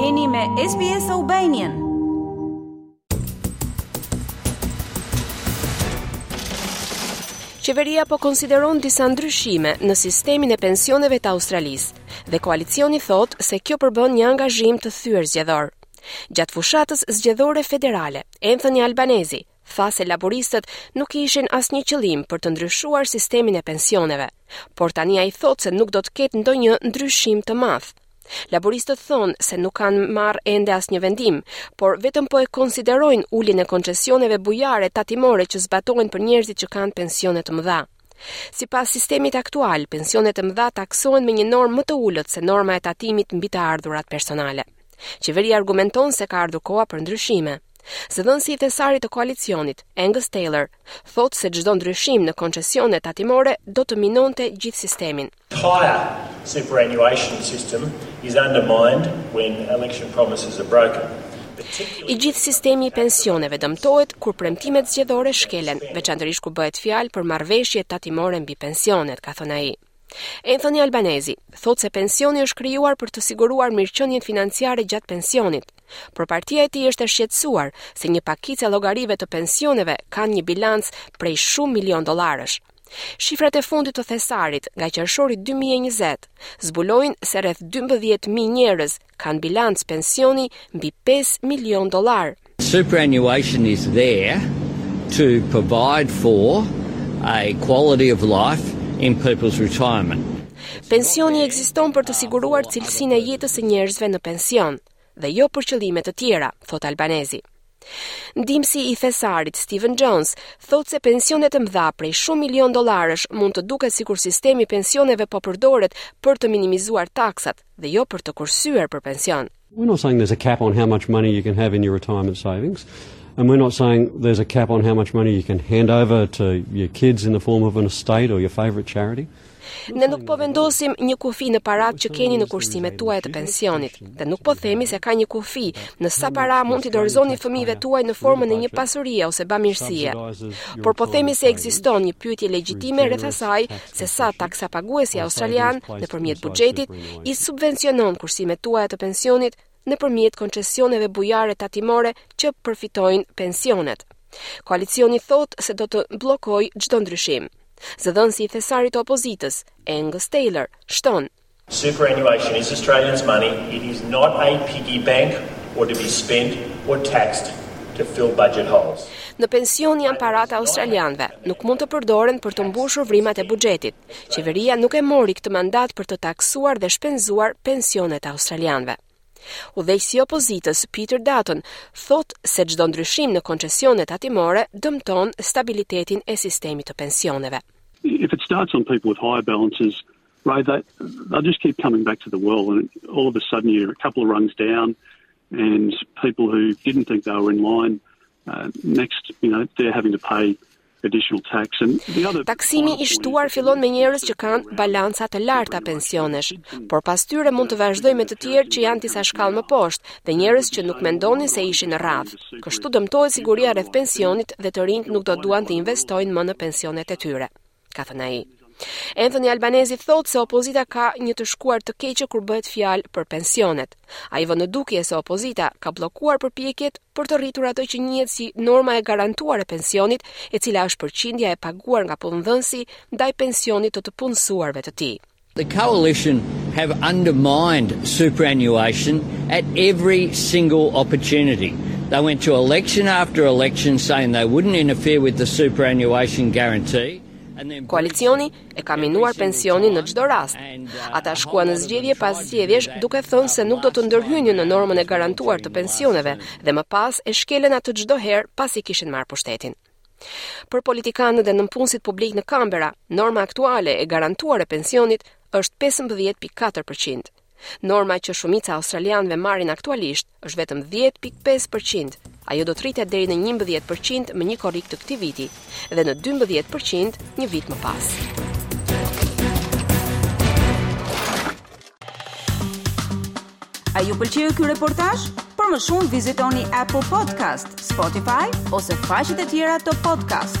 Jeni me SBS Albanian. Qeveria po konsideron disa ndryshime në sistemin e pensioneve të Australisë dhe koalicioni thotë se kjo përbën një angazhim të thyer zgjedhor. Gjatë fushatës zgjedhore federale, Anthony Albanese, tha se laburistët nuk kishin asnjë qëllim për të ndryshuar sistemin e pensioneve, por tani ai thotë se nuk do të ketë ndonjë ndryshim të madh. Laburistët thonë se nuk kanë marrë ende asnjë vendim, por vetëm po e konsiderojnë uljen e koncesioneve bujare tatimore që zbatohen për njerëzit që kanë pensione të mëdha. Sipas sistemit aktual, pensionet e mëdha taksohen me një normë më të ulët se norma e tatimit mbi të ardhurat personale. Qeveria argumenton se ka ardhur koha për ndryshime. Zëdhënësi i thesarit të koalicionit, Angus Taylor, thotë se çdo ndryshim në koncesionet tatimore do të minonte gjithë sistemin. Entire superannuation system is undermined when election promises are broken. I gjithë sistemi i pensioneve dëmtohet kur premtimet zgjedhore shkelen, veçanërisht kur bëhet fjalë për marrëveshje tatimore mbi pensionet, ka thënë ai. Anthony Albanese thotë se pensioni është krijuar për të siguruar mirëqenien financiare gjatë pensionit, por partia e tij është e shqetësuar se një pakicë e llogarive të pensioneve kanë një bilanc prej shumë milion dollarësh. Shifrat e fundit të thesarit nga qershori 2020 zbulojnë se rreth 12.000 njerëz kanë bilanc pensioni mbi pesë milionë dollarë. Superannuation is there to provide for a quality of life in people's retirement. Pensioni ekziston për të siguruar cilësinë e jetës së njerëzve në pension dhe jo për qëllime të tjera, thotë Albanese. Ndihmësi i thesarit Stephen Jones thotë se pensionet e mëdha prej shumë milion dollarësh mund të duket sikur sistemi i pensioneve po përdoret për të minimizuar taksat, dhe jo për të kursyer për pension. We're not saying there's a cap on how much money you can have in your retirement savings. And we're not saying there's a cap on how much money you can hand over to your kids in the form of an estate or your favorite charity. Ne nuk po vendosim një kufi në paratë që keni në kursimet tuaja të pensionit, dhe nuk po themi se ka një kufi në sa para mund t'i dorëzoni fëmijëve tuaj në formën e një pasurie ose bamirësie. Por po themi se ekziston një pyetje legjitime rreth asaj se sa taksapaguesi australian nëpërmjet buxhetit i subvencionon kursimet tuaja të pensionit nëpërmjet koncesioneve bujare tatimore që përfitojnë pensionet. Koalicioni thotë se do të bllokojë çdo ndryshim. Zëdhënësi i thesarit të opozitës, Angus Taylor, shton Superannuation is Australians' money, it is not a piggy bank or to be spent or taxed to fill budget holes. Në pension janë paratë e australianëve, nuk mund të përdoren për të mbushur vrimat e buxhetit. Qeveria nuk e mori këtë mandat për të taksuar dhe shpenzuar pensionet e australianëve. Udhëheqësi i opozitës Peter Dutton thotë se çdo ndryshim në koncesionet tatimore dëmton stabilitetin e sistemit të pensioneve. If it starts on people with higher balances, Right, they, they just keep coming back to the well, and all of a sudden you're a couple of rungs down, and people who didn't think they were in line, uh, next, you know, they're having to pay additional tax and the other Taksimi i shtuar fillon me njerëz që kanë balanca të larta pensionesh, por pas tyre mund të vazhdojë me të tjerë që janë disa shkallë më poshtë dhe njerëz që nuk mendonin se ishin në radhë. Kështu dëmtohet siguria rreth pensionit dhe të rinjtë nuk do duan të investojnë më në pensionet e tyre. ka thënë ai. Anthony Albanese thotë se opozita ka një të shkuar të keqe kur bëhet fjalë për pensionet. Ai vë në dukje se opozita ka bllokuar përpjekjet për të rritur atë që njihet si norma e garantuar e pensionit, e cila është përqindja e paguar nga punëdhënësi ndaj pensionit të të punësuarve të tij. The coalition have undermined superannuation at every single opportunity. They went to election after election saying they wouldn't interfere with the superannuation guarantee. Koalicioni e ka minuar pensionin në çdo rast. Ata shkuan në zgjedhje pas zgjedhjesh duke thënë se nuk do të ndërhynin në normën e garantuar të pensioneve dhe më pas e shkelën atë çdo herë pasi kishin marrë pushtetin. Për politikanët dhe nëpunësit publikë në Kanberra, norma aktuale e garantuar e pensionit është 15.4%. Norma që shumica e australianëve marrin aktualisht është vetëm 10.5%. Ajo do të rritet deri në 11% më një korrik të këtij viti dhe në 12% një vit më pas. A ju pëlqeu ky reportazh? Për më shumë vizitoni Apple Podcast, Spotify ose faqet e tjera të podcast.